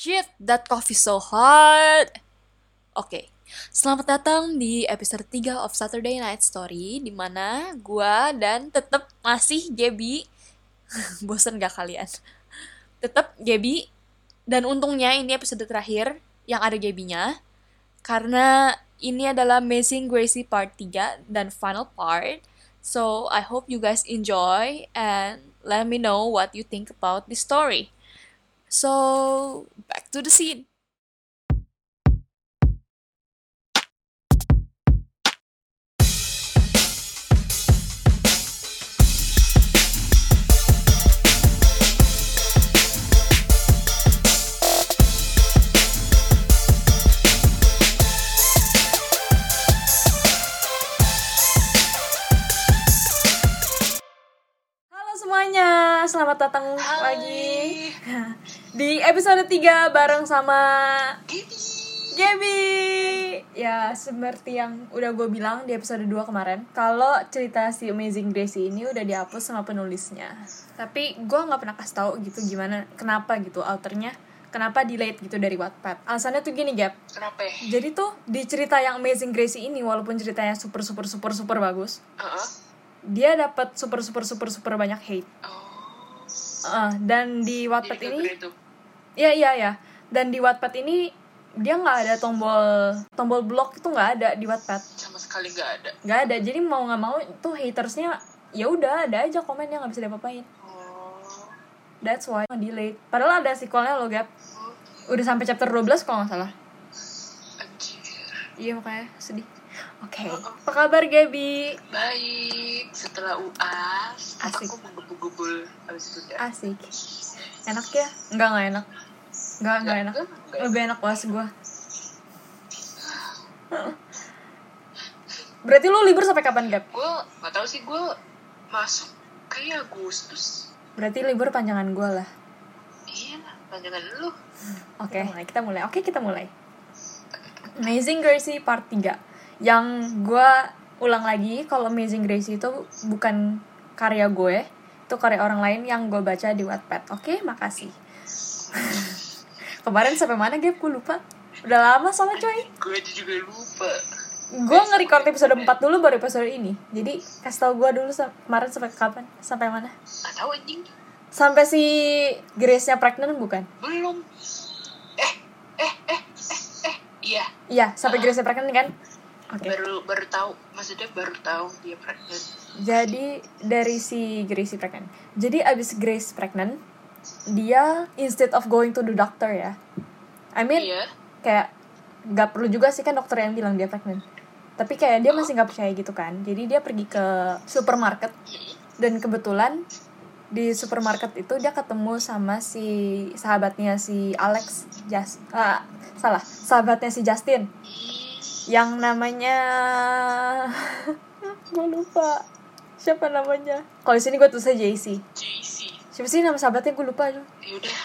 Shit, that coffee so hot. Oke, selamat datang di episode 3 of Saturday Night Story di mana gua dan tetap masih Gaby. Bosen gak kalian? Tetap Gaby dan untungnya ini episode terakhir yang ada Gaby-nya karena ini adalah Amazing Gracie part 3 dan final part. So, I hope you guys enjoy and let me know what you think about this story. So, back to the scene. Selamat datang lagi di episode 3 bareng sama Gaby. Ya, seperti yang udah gue bilang di episode 2 kemarin, kalau cerita si Amazing Gracie ini udah dihapus sama penulisnya. Tapi gue nggak pernah kasih tahu gitu gimana, kenapa gitu alternya, kenapa delayed gitu dari Wattpad. Alasannya tuh gini, Gap. Kenapa? Jadi tuh di cerita yang Amazing Gracie ini walaupun ceritanya super super super super bagus, Heeh. dia dapat super super super super banyak hate. Oh. Uh, dan di Wattpad Jadi ini. Iya iya ya. Dan di Wattpad ini dia nggak ada tombol tombol blok itu nggak ada di Wattpad. sama sekali nggak ada. Nggak ada. Jadi mau nggak mau tuh hatersnya ya udah ada aja komennya nggak bisa diapa-apain. Oh. That's why delayed. Padahal ada sequelnya loh Gap. Udah sampai chapter 12 kalau nggak salah. Anjir. Iya makanya sedih. Oke. Apa kabar Gaby? Baik. Setelah UAS, Asik. aku menggebu-gebul habis itu udah. Asik. Enak ya? Enggak enggak enak. Enggak enggak enak. enggak, enggak. Lebih enak was gua. Berarti lu libur sampai kapan Gap? Gue nggak tahu sih gue masuk kayak Agustus. Berarti libur panjangan gue lah. Iya lah, panjangan lu. Oke, mulai. kita mulai. Oke, kita mulai. Amazing Gracie part 3. Yang gue ulang lagi kalau Amazing Gracie itu bukan karya gue, itu karya orang lain yang gue baca di Wattpad. Oke, makasih. Kemarin sampai mana, Gap? Gue lupa. Udah lama soalnya, coy. Gue juga lupa. Gue nge-record episode 4 dulu baru episode ini. Jadi, kasih tau gue dulu kemarin sampai kapan? Sampai mana? Tahu anjing. Sampai si Grace-nya pregnant bukan? Belum. Eh, eh, eh, eh, eh. Iya. Iya, sampai Grace-nya pregnant kan? Oke. Baru baru tahu. Maksudnya baru tahu dia pregnant. Jadi dari si Gracie pregnant. Jadi abis Grace pregnant, dia instead of going to the doctor ya. I mean Iya. kayak nggak perlu juga sih kan dokter yang bilang dia pregnant. Tapi kayak dia masih nggak percaya gitu kan. Jadi dia pergi ke supermarket dan kebetulan di supermarket itu dia ketemu sama si sahabatnya si Alex Jas ah, salah sahabatnya si Justin yang namanya gue lupa siapa namanya kalau di sini gue tulisnya JC JC. siapa sih nama sahabatnya gue lupa Yaudah. Udah.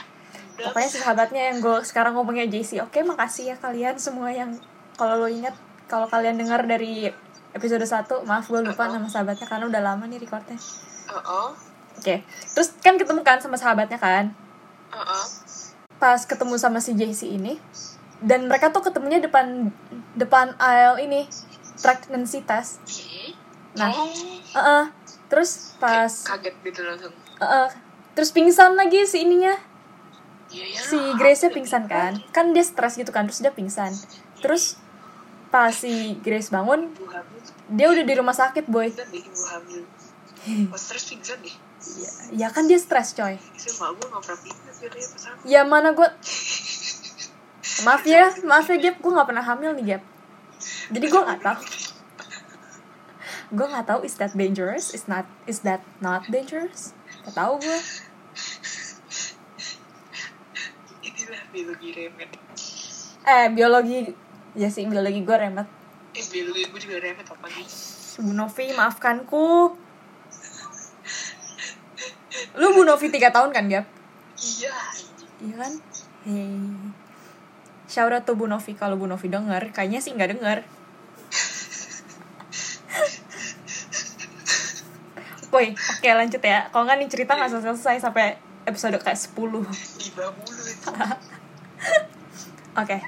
pokoknya si sahabatnya yang gue sekarang ngomongnya JC oke makasih ya kalian semua yang kalau lo ingat kalau kalian dengar dari episode 1 maaf gue lupa nama sahabatnya karena udah lama nih recordnya Uh-uh. oke terus kan ketemu kan sama sahabatnya kan Uh-uh. pas ketemu sama si JC ini dan mereka tuh ketemunya depan depan aisle ini pregnancy test. Nah. Oh. Heeh. terus pas kaget gitu langsung. Heeh. terus pingsan lagi si ininya Iya ya. si Grace-nya pingsan kan kan dia stres gitu kan terus dia pingsan terus pas si Grace bangun dia udah di rumah sakit boy stres pingsan deh. ya, ya kan dia stres coy ya mana gue maaf ya maaf ya Gap. Gue nggak pernah hamil nih Gap. Jadi gue nggak tahu. Gue nggak tahu is that dangerous? Is not is that not dangerous? Gak tahu gue Inilah biologi remet. eh biologi. Ya sih biologi gue remet. Eh biologi gue juga remet apa nih? Bu Novi maafkanku lu Bu Novi 3 tahun kan Gap? Iya. iya kan? Hey. Shout out to Bu Novi kalau Bu Novi denger kayaknya sih nggak denger Woi, oke lanjut ya. Kalau nggak nih cerita nggak selesai sampai episode kayak 10 Tiba mulu itu. Oke.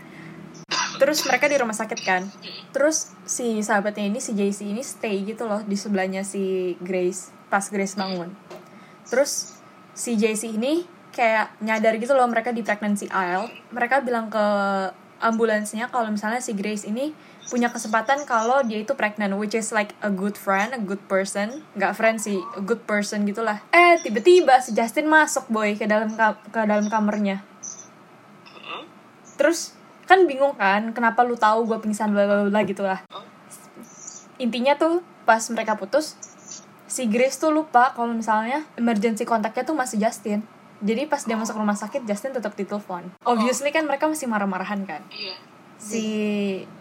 Terus mereka di rumah sakit kan. Terus si sahabatnya ini si JC ini stay gitu loh di sebelahnya si Grace pas Grace bangun. Terus si JC ini kayak nyadar gitu loh mereka di pregnancy aisle. Mereka bilang ke ambulansnya kalau misalnya si Grace ini punya kesempatan kalau dia itu pregnant which is like a good friend, a good person, nggak friend sih, a good person gitulah. Eh tiba-tiba si Justin masuk boy ke dalam ke dalam kamarnya. Terus kan bingung kan kenapa lu tahu gue pingsan bla bla bla gitu lah. Intinya tuh pas mereka putus si Grace tuh lupa kalau misalnya emergency kontaknya tuh masih Justin. Jadi pas dia masuk rumah sakit Justin tetap ditelepon. Obviously kan mereka masih marah-marahan kan? Iya. si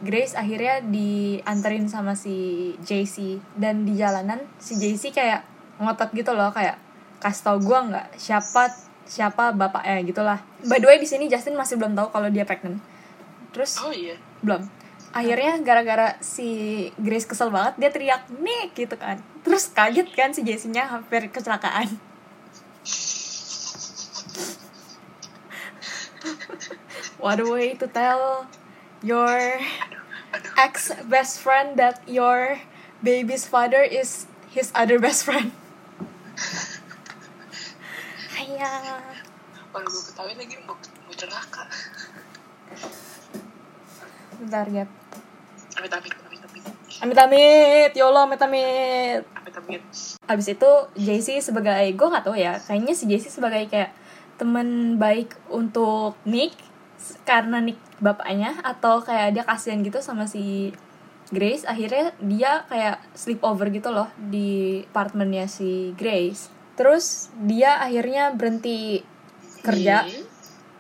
Grace akhirnya dianterin sama si JC dan di jalanan si JC kayak ngotot gitu loh kayak kasih tau gue nggak siapa siapa bapaknya gitulah by the way di sini Justin masih belum tahu kalau dia pregnant. Terus Oh iya. belum. Akhirnya gara-gara si Grace kesel banget dia teriak Nick gitu kan. Terus kaget kan si JC nya hampir kecelakaan what a way to tell your ex best friend that your baby's father is his other best friend Ayah. Baru gue ketahuin lagi mau, mau celaka. bentar Gap Amit amit amit amit. amit amit yolo amit amit Amit amit. Abis itu JC sebagai gue nggak tahu ya kayaknya si JC sebagai kayak temen baik untuk Nick karena Nick bapaknya atau kayak dia kasihan gitu sama si Grace akhirnya dia kayak sleepover gitu loh di apartemennya si Grace terus dia akhirnya berhenti kerja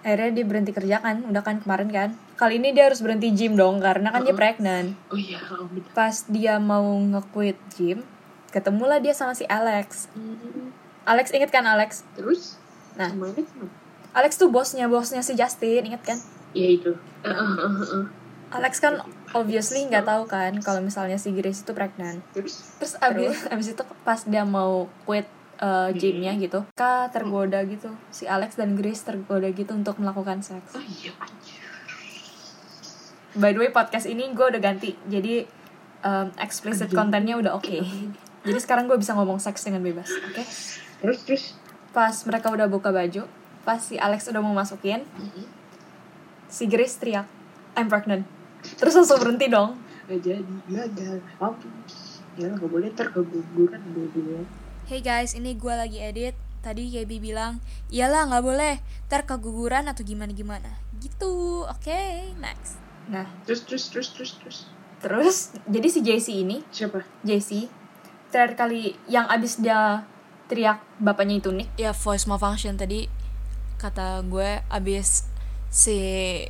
akhirnya dia berhenti kerja kan udah kan kemarin kan kali ini dia harus berhenti gym dong karena kan dia Uh-uh. pregnant Oh iya. Oh, bener. pas dia mau nge-quit gym ketemulah dia sama si Alex Hmm, Alex inget kan Alex Terus? Nah. Alex tuh bosnya bosnya si Justin inget kan? Ya itu. Eh, eh, eh. Alex kan obviously nggak tahu kan kalau misalnya si Grace itu pregnant. Terus? terus abis abis itu pas dia mau quit uh, gymnya gitu Kak tergoda gitu. Si Alex dan Grace tergoda gitu untuk melakukan seks. Oh iya by the way podcast ini gue udah ganti. Jadi um, explicit kontennya udah oke. Jadi sekarang gue bisa ngomong seks dengan bebas oke? Terus terus. pas mereka udah buka baju pas si Alex udah mau masukin Mm-mm. si Grace teriak I'm pregnant terus langsung berhenti dong Gak jadi. Gagal. Ampun. Ya gak boleh ntar keguguran dua-dua. Hey guys, ini gue lagi edit. Tadi Gaby bilang, iyalah nggak boleh, ntar keguguran atau gimana-gimana. Gitu, oke, next. nah Terus terus terus terus terus. terus jadi si JC ini Siapa? JC terakhir kali yang abis dia teriak bapaknya itu Nick Ya voice malfunction tadi kata gue abis si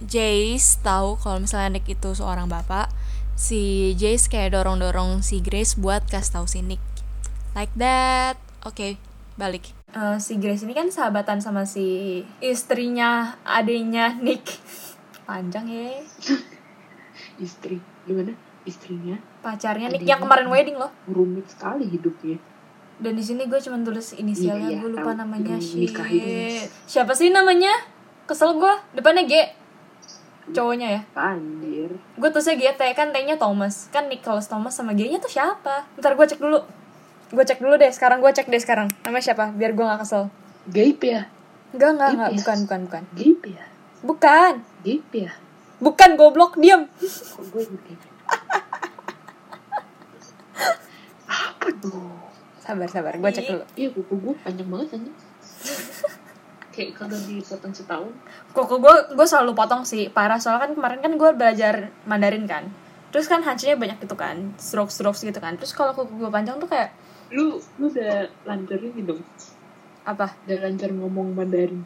Jace tahu kalau misalnya Nick itu seorang bapak, si Jace kayak dorong-dorong si Grace buat kasih tahu si Nick. Like that. Oke, balik. Eh, si Grace ini kan sahabatan sama si istrinya adiknya Nick panjang ya Istri. Gimana? Istrinya pacarnya Nick yang kemarin wedding loh rumit sekali hidupnya. Dan di sini gue cuma tulis inisialnya Iya, gue lupa tahu. namanya nikahin. siapa sih namanya kesel gue depannya G cowoknya ya Anjir. gue tulisnya G T kan T nya Thomas kan Nicholas Thomas sama G nya tuh siapa ntar gue cek dulu gue cek dulu deh sekarang gue cek deh sekarang nama siapa biar gue nggak kesel Gaib ya? enggak enggak enggak Iya. bukan bukan bukan Gaib ya? bukan Gaib ya? bukan goblok diam Kok gue? Apa tuh? sabar sabar gue cek dulu Iya kuku gue panjang banget aja. Kayak kagak dipotong setahun. kok gue gue selalu potong sih parah soalnya kan kemarin kan gue belajar Mandarin kan terus kan hancinya banyak gitu kan stroke stroke gitu kan terus kalau kuku gue panjang tuh kayak Lu lu udah lancar ini dong. apa Udah lancar ngomong Mandarin.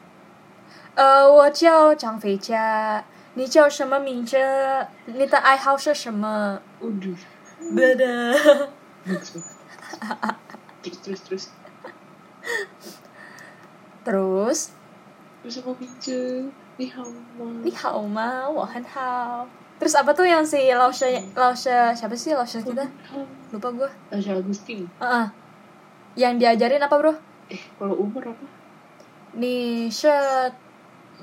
呃，我叫张飞佳，你叫什么名字？你的爱好是什么？ Udah. Beda. terus terus terus. Terus? Terus sama pincu ni hao ma. Ni hao ma wo hao. Terus apa tuh yang si Lausha hmm. Lausha siapa sih Lausha kita lupa gue Lausha Agustin. Uh -uh. yang diajarin apa bro? Eh kalau umur apa? Ni she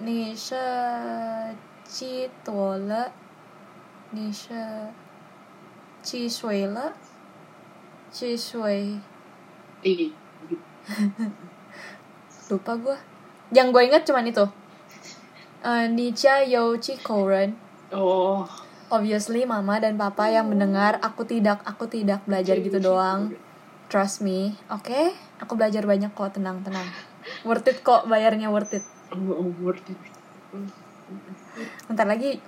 ni she ji tuo le ni she ji shui le ji shui Ih, lupa gue yang gue inget cuman itu. Eh, ni jia you chi koren oh. obviously mama dan papa yang mendengar aku tidak aku tidak belajar gitu doang. Trust me. Oke? Aku belajar banyak kok tenang tenang. Worth it kok bayarnya worth it. Oh, oh, worth it. bentar lagi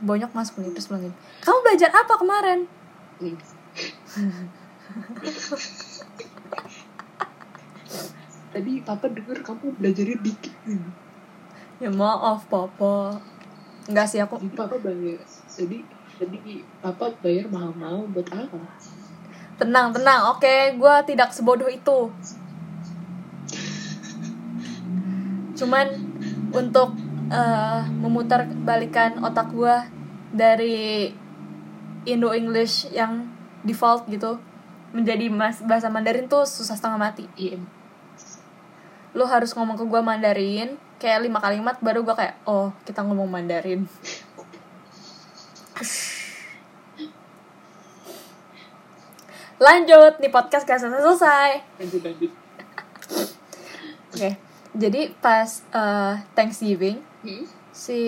bonyok masuk nih terus bilang gini, kamu belajar apa kemarin? Hmm. Tadi papa denger kamu belajarnya dikit. Hmm. ya maaf papa Enggak sih aku Jadi papa bayar. Jadi jadi papa bayar mahal-mahal buat apa? tenang tenang oke gue tidak sebodoh itu cuman untuk eh, memutar balikan otak gue dari Indo English yang default gitu menjadi mas bahasa Mandarin tuh susah setengah mati Iya. Lo harus ngomong ke gue Mandarin kayak lima kalimat baru gue kayak oh kita ngomong Mandarin lanjut nih podcast gak selesai selesai Lanjut lanjut. oke jadi pas eh, Thanksgiving Hmm? si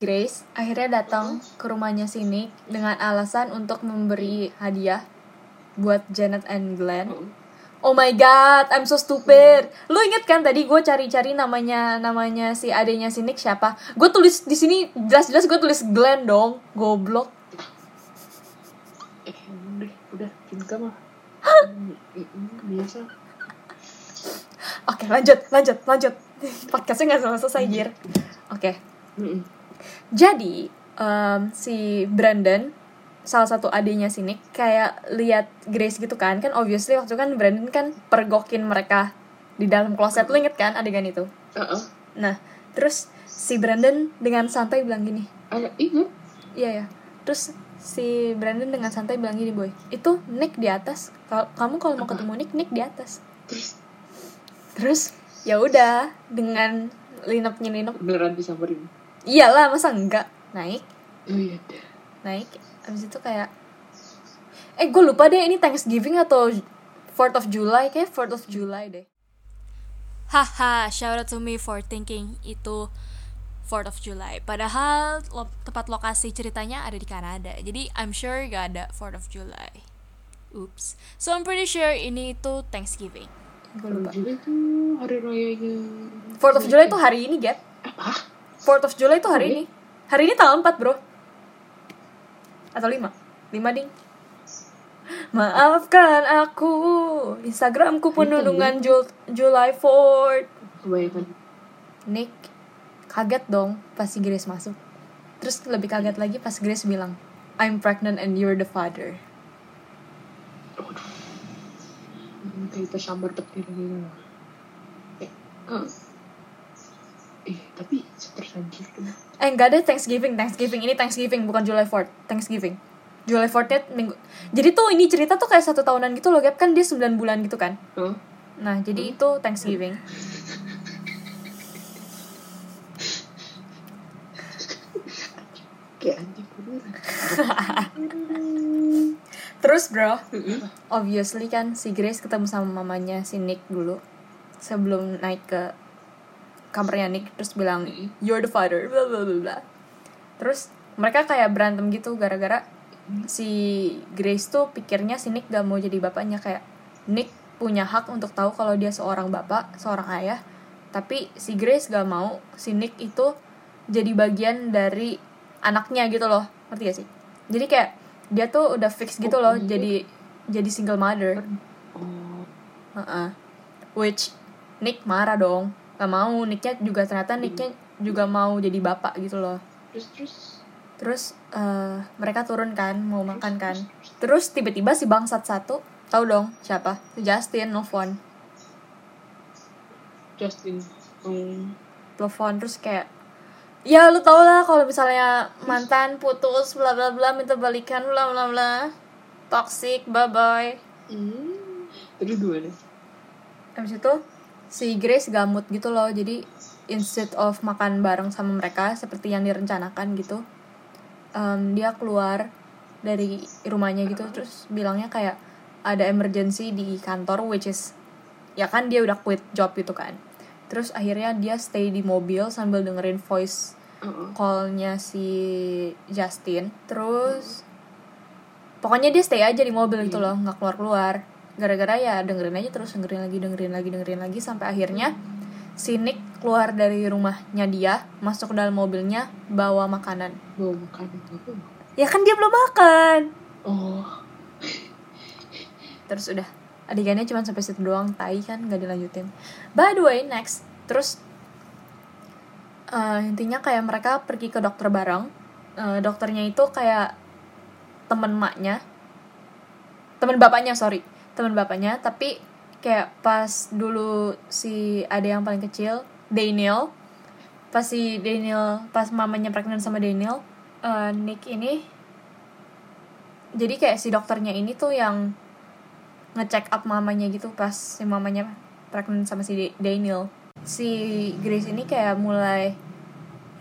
Grace akhirnya datang ke rumahnya si Nick dengan alasan untuk memberi hadiah buat Janet and Glenn Oh. Oh my god, I'm so stupid. Lu inget kan tadi gue cari-cari namanya namanya si adenya si Nick siapa? Gue tulis di sini jelas-jelas gue tulis Glenn dong, goblok. Eh, udah, udah, cinta mah. Hmm, hmm, biasa. Oke, lanjut, lanjut, lanjut. Podcastnya nggak selesai selesai jir. Oke, Hmm. jadi em, si Brandon salah satu adenya si Nick kayak lihat Grace gitu kan kan obviously waktu kan Brandon kan pergokin mereka di dalam kloset lu inget kan adegan itu Heeh. nah terus si Brandon dengan santai bilang gini Ah, ingat? Iya ya. Terus si Brandon dengan santai bilang gini boy, itu Nick di atas. Kamu kalau mau ketemu Nick, Nick di atas. Terus Terus ya udah dengan linopnya linop. beneran disamperin. Iyalah masa enggak naik Oh iya deh. naik. Abis itu kayak eh gue lupa deh ini Thanksgiving atau 4th of July kayak 4th of July deh. Haha, shout out to me for thinking itu 4th of July. Padahal lo- tempat lokasi ceritanya ada di Kanada. Jadi I'm sure gak ada 4th of July. Oops. So I'm pretty sure ini itu Thanksgiving. Gue lupa. Itu hari rayanya. 4th of July itu hari ini, Get. Apa? 4th of July itu hari Hari? ini. Hari ini tanggal 4, Bro. Atau 5? 5 ding. Maafkan aku. Instagramku penuh dengan Jul July 4th. Kebanyakan. Nick kaget dong pas si Grace masuk. Terus lebih kaget lagi pas Grace bilang, I'm pregnant and you're the father. Kayak tersambar petir gitu. Tapi setersanjir tuh. Eh enggak deh Thanksgiving, Thanksgiving ini Thanksgiving bukan July 4th, Thanksgiving. July 4th -nya minggu. Jadi tuh ini cerita tuh kayak satu tahunan gitu loh, Gap kan dia 9 bulan gitu kan. Hah? Nah, jadi itu Thanksgiving. Kayak anjing bener. Terus, bro, obviously kan si Grace ketemu sama mamanya si Nick dulu sebelum naik ke kamarnya Nick terus bilang you're the father bla bla bla. Terus mereka kayak berantem gitu gara-gara si Grace tuh pikirnya si Nick gak mau jadi bapaknya kayak Nick punya hak untuk tahu kalau dia seorang bapak, seorang ayah. Tapi si Grace gak mau si Nick itu jadi bagian dari anaknya gitu loh. Ngerti gak sih? Jadi kayak dia tuh udah fix gitu loh jadi jadi single mother. Oh, Heeh. Which Nick marah dong. Gak mau, Nicknya juga ternyata Nicknya juga mau jadi bapak gitu loh. terus terus Terus eh, mereka turun kan, mau makan kan. Terus tiba-tiba si bangsat satu, tahu dong siapa? Si Justin nelfon. Justin. Hmm. Telepon terus kayak Ya lu tau lah kalau misalnya mantan putus bla bla bla minta balikan bla bla bla toxic bye bye Hmm. Terus dua deh. Habis itu si Grace gamut gitu loh. Jadi instead of makan bareng sama mereka seperti yang direncanakan gitu em, dia keluar dari rumahnya gitu. Terus bilangnya kayak ada emergency di kantor which is ya kan dia udah quit job gitu kan. Terus akhirnya dia stay di mobil sambil dengerin voice callnya si Justin. Terus pokoknya dia stay aja di mobil gitu loh nggak keluar keluar gara-gara ya dengerin aja terus dengerin lagi dengerin lagi dengerin lagi sampai akhirnya si Nick keluar dari rumahnya dia masuk ke dalam mobilnya bawa makanan. Bawa makanan ya kan dia belum makan. Oh. terus udah adegannya cuma sampai situ doang tai kan nggak dilanjutin. By the way next. Terus eh, intinya kayak mereka pergi ke dokter bareng. Eh, dokternya itu kayak temen maknya. Temen bapaknya sorry temen bapaknya tapi kayak pas dulu si ada yang paling kecil Daniel pas si Daniel pas mamanya pregnant sama Daniel eh, Nick ini jadi kayak si dokternya ini tuh yang ngecek up mamanya gitu pas si mamanya pregnant sama si Da- Daniel. Si Grace ini kayak mulai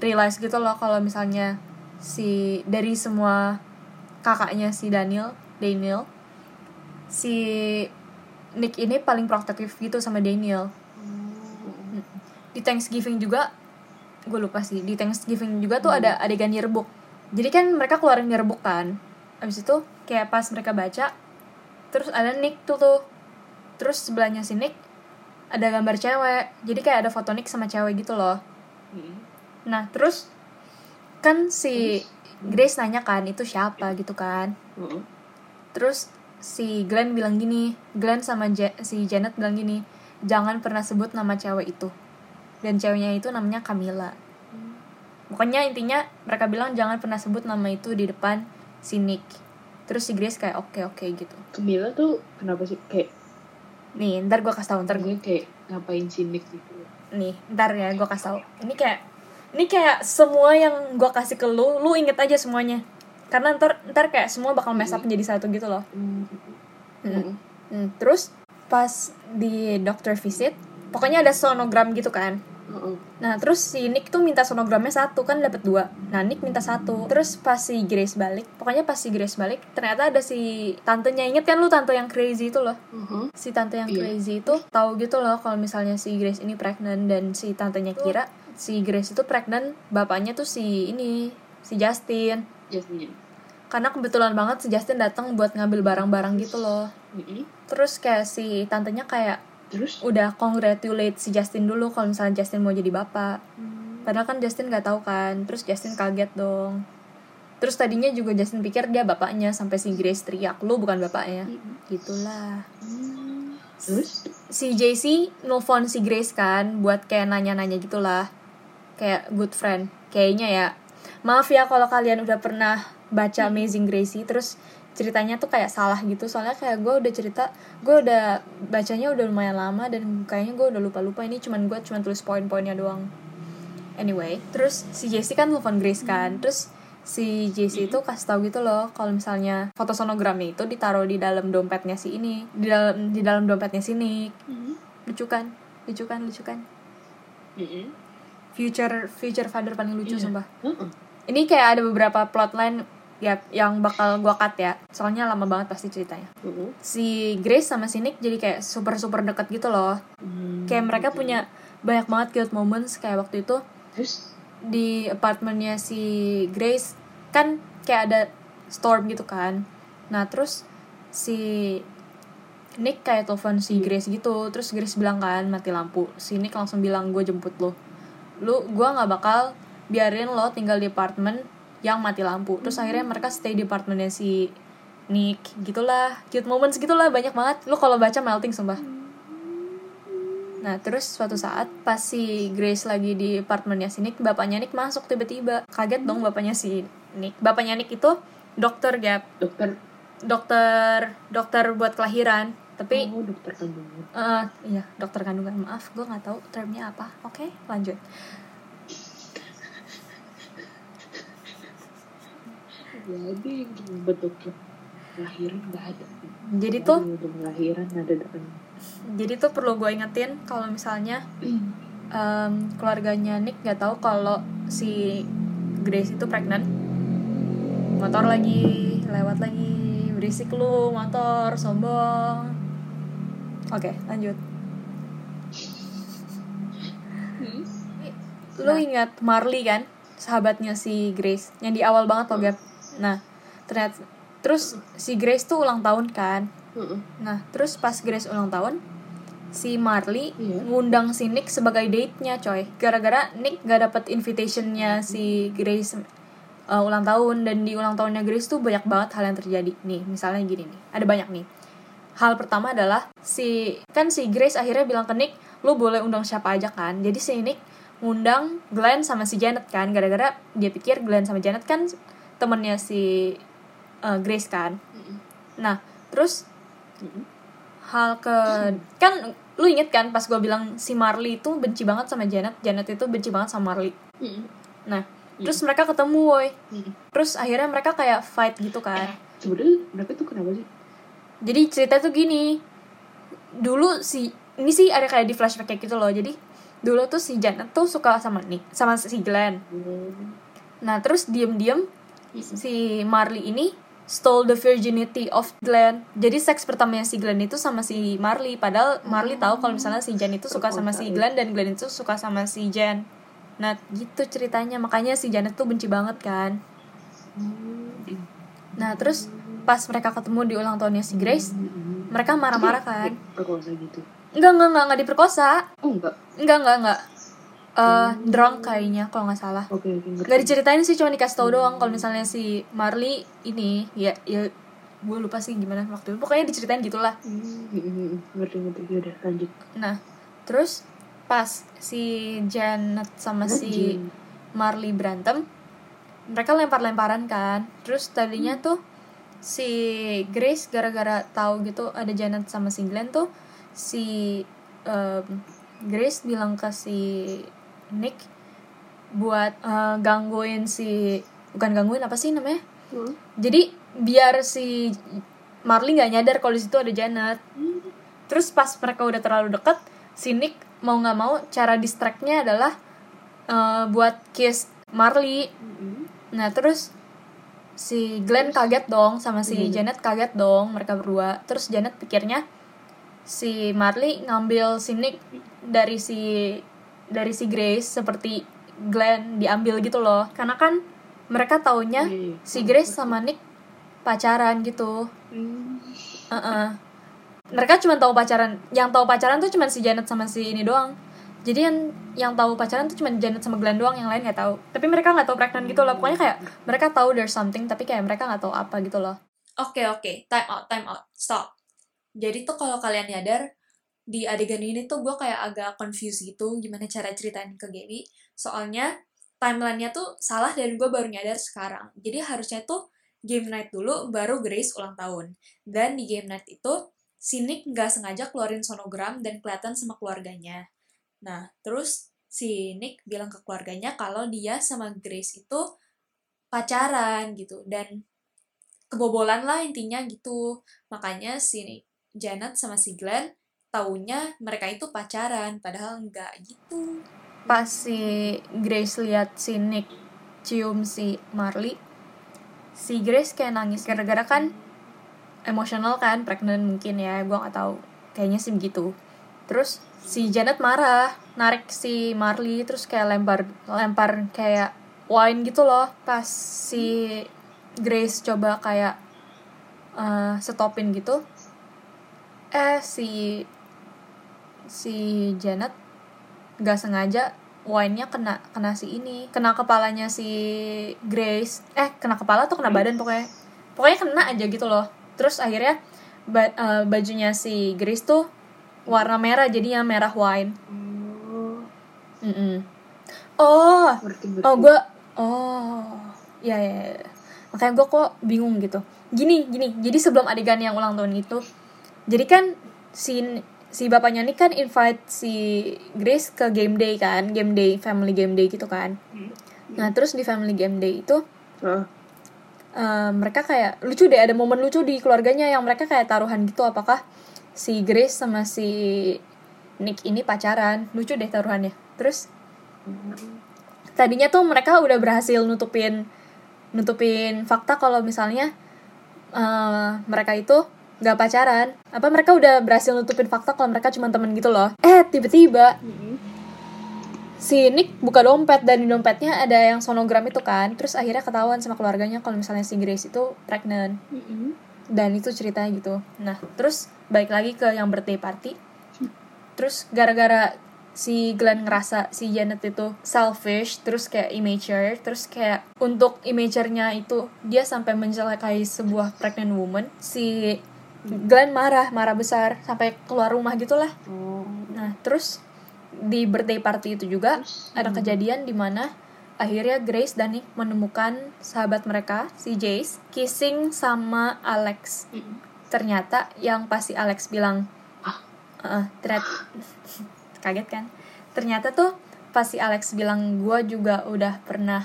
realize gitu loh kalau misalnya si dari semua kakaknya si Daniel Daniel si Nick ini paling protektif gitu sama Daniel. Di Thanksgiving juga gue lupa sih di Thanksgiving juga tuh ada adegan yearbook jadi kan mereka keluarin yearbook kan. Abis itu kayak pas mereka baca terus ada Nick tuh tuh. Terus sebelahnya si Nick ada gambar cewek. Jadi kayak ada foto Nick sama cewek gitu loh. Hmm. nah terus kan si Grace nanya kan itu siapa? gitu kan. Heeh. terus si Glenn bilang gini Glenn sama Ja- si Janet bilang gini jangan pernah sebut nama cewek itu. Dan ceweknya itu namanya Camilla. Pokoknya intinya mereka bilang jangan pernah sebut nama itu di depan si Nick. Terus si Grace kayak oke oke gitu. Camilla tuh kenapa sih? Kayak nih ntar gue kasih tau ntar gue kayak ngapain sih Nick gitu? Nih ntar ya gue kasih tau. Ini kayak ini kayak semua yang gue kasih ke lu lu inget aja semuanya karena ntar ntar kayak semua bakal mess up jadi satu gitu loh. Hmm. Hmm. Terus pas di doctor visit pokoknya ada sonogram gitu kan. Nah terus si Nick tuh minta sonogramnya satu kan dapat dua. Nah Nick minta satu. Terus pas si Grace balik pokoknya pas si Grace balik ternyata ada si tantenya. Inget kan lu tante yang crazy itu loh? Heeh. si tante yang Iya. crazy itu tahu gitu loh kalau misalnya si Grace ini pregnant dan si tantenya kira si Grace itu pregnant bapaknya tuh si ini si Justin Jasmine. karena kebetulan banget si Justin datang buat ngambil barang-barang gitu loh. Heeh. terus kayak si tantenya kayak Terus? udah congratulate si Justin dulu kalau misalnya Justin mau jadi bapak. Padahal kan Justin nggak tahu kan. Terus Justin kaget dong. Terus tadinya juga Justin pikir dia bapaknya sampai si Grace teriak lu bukan bapaknya. Gitulah. Hmm. Terus? Si JC nelfon si Grace kan buat kayak nanya-nanya gitulah. Kayak good friend. Kayaknya ya maaf ya kalau kalian udah pernah baca Amazing Gracie terus ceritanya tuh kayak salah gitu. Soalnya kayak gue udah cerita gue udah bacanya udah lumayan lama dan kayaknya gue udah lupa-lupa. Ini cuman gue cuman tulis poin-poinnya doang. Anyway terus si JC kan telepon Grace kan. Terus si JC itu kasih tahu gitu loh kalau misalnya foto sonogramnya itu ditaruh di dalam dompetnya si ini di dalam di dalam dompetnya si Nick. Lucu kan? Lucu kan? Lucu kan? Heeh. Future future father paling lucu Iya. sumpah Heeh. ini kayak ada beberapa plotline ya yang bakal gua cut ya soalnya lama banget pasti ceritanya Heeh. si Grace sama si Nick jadi kayak super super deket gitu loh Hmm. kayak mereka Gitu. punya banyak banget cute moments kayak waktu itu Terus di apartemennya si Grace kan kayak ada storm gitu kan nah terus si Nick kayak telepon si Grace gitu terus Grace bilang kan mati lampu si Nick langsung bilang gue jemput lo lu gue nggak bakal biarin lo tinggal di apartemen yang mati lampu. Terus akhirnya mereka stay di apartemennya si Nick. Gitulah cute moments gitulah banyak banget. Lu kalau baca melting sumpah. Nah terus suatu saat pas si Grace lagi di apartemennya si Nick, bapaknya Nick masuk tiba-tiba. Kaget dong bapaknya si Nick. Bapaknya Nick itu dokter gap, dokter. Dokter dokter buat kelahiran. Tapi oh dokter kandungan. eh, iya dokter kandungan. Maaf, gue nggak tahu termnya apa. Oke, lanjut. Jadi dokter lahiran nggak ada. Jadi tuh lahiran ada depan. jadi tuh perlu gue ingetin kalau misalnya em, keluarganya Nick nggak tahu kalau si Grace itu pregnant motor lagi lewat lagi berisik lu motor sombong oke lanjut. Lu ingat Marley kan? Sahabatnya si Grace yang di awal banget loh Gap. Nah ternyata terus si Grace tuh ulang tahun kan? Heeh. nah terus pas Grace ulang tahun si Marley Iya. ngundang si Nick sebagai date-nya coy. Gara-gara Nick gak dapet invitationnya si Grace uh, ulang tahun. Dan di ulang tahunnya Grace tuh banyak banget hal yang terjadi. Nih misalnya gini nih. Ada banyak nih hal pertama adalah si kan si Grace akhirnya bilang ke Nick lu boleh undang siapa aja kan? Jadi si Nick ngundang Glenn sama si Janet kan. Gara-gara dia pikir Glenn sama Janet kan temennya si uh, Grace kan. Nah terus hal ke kan lu inget kan pas gue bilang si Marley itu benci banget sama Janet Janet itu benci banget sama Marley. Nah terus mereka ketemu woi. Terus akhirnya mereka kayak fight gitu kan. Sebenarnya mereka tuh kenapa sih? Jadi cerita tuh gini dulu si ini sih ada kayak di flashback kayak gitu loh. Jadi dulu tuh si Janet tuh suka sama Nick sama si Glenn. Hmm. nah terus diem-diem si Marley ini stole the virginity of Glenn. Jadi seks pertamanya si Glenn itu sama si Marley. Padahal Marley tahu kalau misalnya si Jan itu suka sama si Glenn dan Glenn itu suka sama si Jan nah gitu ceritanya. Makanya si Janet tuh benci banget kan. Hmm. nah terus pas mereka ketemu di ulang tahunnya si Grace Mm-mm. mereka marah-marah kan Perkosa gitu. Enggak, enggak, enggak, enggak diperkosa. Oh enggak. Enggak, enggak, enggak. Eh, drunk kayaknya kalau nggak salah. Oke oke ngerti. Nggak diceritain sih, cuma dikasih tau doang kalau misalnya si Marley ini ya ya gue lupa sih gimana waktu itu. Pokoknya diceritain gitulah. Hmm, hmm, hmm. ngerti ngerti Yaudah lanjut. Nah, terus pas si Janet sama si Lanjut. Marley berantem, mereka lempar-lemparan kan. Terus tadinya tuh si Grace gara-gara tahu gitu ada Janet sama si Glenn tuh si em, Grace bilang ke si Nick buat eh, gangguin si bukan gangguin apa sih namanya? Hmm. Jadi biar si Marley nggak nyadar kalau di situ ada Janet. Terus pas mereka udah terlalu dekat, si Nick mau nggak mau cara distractnya adalah eh, buat kiss Marley. Hmm. Nah terus si Glenn kaget dong sama si Hmm. Janet kaget dong mereka berdua. Terus Janet pikirnya si Marley ngambil si Nick dari si dari si Grace seperti Glenn diambil gitu loh. Karena kan mereka taunya iya. si Grace sama Nick pacaran gitu. Hmm. Heeh. Mereka cuma tahu pacaran. Yang tahu pacaran tuh cuma si Janet sama si ini doang. Jadi yang yang tahu pacaran tuh cuma Janet sama Glenn doang, yang lain nggak tahu. Tapi mereka nggak tahu pregnant gitu loh. Pokoknya kayak mereka tahu there's something, tapi kayak mereka nggak tahu apa gitu loh. Oke oke, time out, time out, stop. Jadi tuh kalau kalian nyadar di adegan ini tuh gue kayak agak confused gitu gimana cara ceritain ke Gaby. Soalnya timelinenya tuh salah dan gue baru nyadar sekarang. Jadi harusnya tuh game night dulu baru Grace ulang tahun. Dan di game night itu si Nick nggak sengaja keluarin sonogram dan kelihatan sama keluarganya. Nah terus si Nick bilang ke keluarganya kalau dia sama Grace itu pacaran gitu dan kebobolan lah intinya gitu makanya si Janet sama si Glenn taunya mereka itu pacaran padahal enggak gitu Pas si Grace lihat si Nick cium si Marley, si Grace kayak nangis gara-gara kan emosional kan, pregnant mungkin ya, gua nggak tahu. Kayaknya sih begitu. Terus si Janet marah, narik si Marley terus kayak lempar lempar kayak wine gitu loh. Pas si Grace coba kayak eh, stopin gitu. Eh si si Janet nggak sengaja wine-nya kena kena si ini kena kepalanya si Grace eh kena kepala atau kena badan pokoknya pokoknya kena aja gitu loh terus akhirnya ba- eh, bajunya si Grace tuh warna merah jadinya merah wine Oh, Mm-mm. oh ngerti ngerti. oh gue oh ya ya ya. makanya gue kok bingung gitu gini gini jadi sebelum adegan yang ulang tahun itu jadi kan si si bapaknya nih kan invite si Grace ke game day kan game day family game day gitu kan nah terus di family game day itu eh, mereka kayak lucu deh ada momen lucu di keluarganya yang mereka kayak taruhan gitu apakah si Grace sama si Nick ini pacaran. Lucu deh taruhannya. Terus tadinya tuh mereka udah berhasil nutupin nutupin fakta kalau misalnya eh, mereka itu nggak pacaran. Apa mereka udah berhasil nutupin fakta kalau mereka cuma temen gitu loh? Eh tiba-tiba si Nick buka dompet dan di dompetnya ada yang sonogram itu kan. Terus akhirnya ketahuan sama keluarganya kalau misalnya si Grace itu pregnant dan itu ceritanya gitu. Nah terus balik lagi ke yang birthday party. Terus gara-gara si Glenn ngerasa si Janet itu selfish terus kayak immature terus kayak untuk immature-nya itu dia sampai mencelakai sebuah pregnant woman si Glenn marah marah besar sampai keluar rumah gitulah. Oh. Nah terus di birthday party itu juga ada kejadian di mana akhirnya Grace dan Nick menemukan sahabat mereka si Jace kissing sama Alex. Ternyata yang pasti Alex bilang Ah. "Heeh, ternyata kaget kan? Ternyata tuh pasti Alex bilang gue juga udah pernah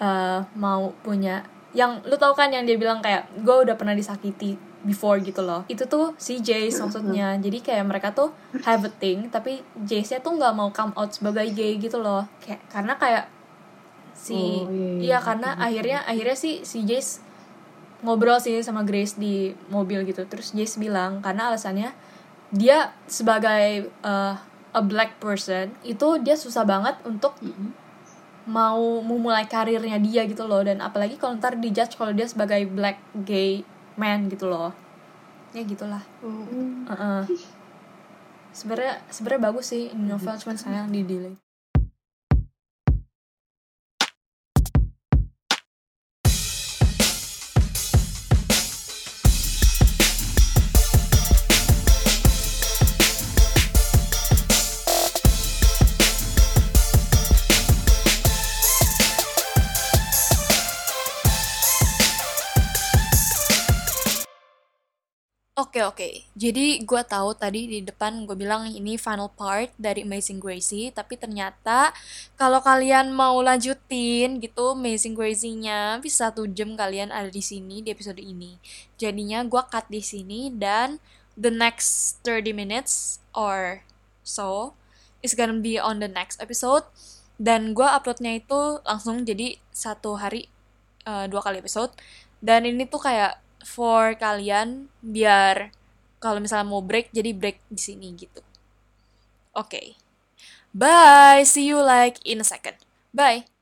eh, mau punya yang lu tau kan yang dia bilang kayak gue udah pernah disakiti before gitu loh. Itu tuh si Jace maksudnya. Jadi kayak mereka tuh have a thing tapi Jace nya tuh nggak mau come out sebagai gay gitu loh. Kayak karena kayak si Oh, iya, iya. iya karena akhirnya akhirnya sih si Jace ngobrol sih sama Grace di mobil gitu. Terus Jace bilang karena alasannya dia sebagai uh, a black person itu dia susah banget untuk mau memulai karirnya dia gitu loh. Dan apalagi kalau ntar dijudge kalau dia sebagai black gay man gitu loh. Ya gitulah. Heeh. sebenarnya sebenarnya bagus sih. Ini novel cuman sayang di delay Oke oke, jadi gue tahu tadi di depan gue bilang ini final part dari Amazing Gracie, tapi ternyata kalau kalian mau lanjutin gitu Amazing Gracie-nya bisa satu jam kalian ada di sini di episode ini. Jadinya gue cut di sini dan the next 30 minutes or so is gonna be on the next episode dan gue uploadnya itu langsung jadi satu hari eh, dua kali episode dan ini tuh kayak for kalian biar kalau misalnya mau break jadi break di sini gitu. Oke. Bye. See you like in a second. Bye.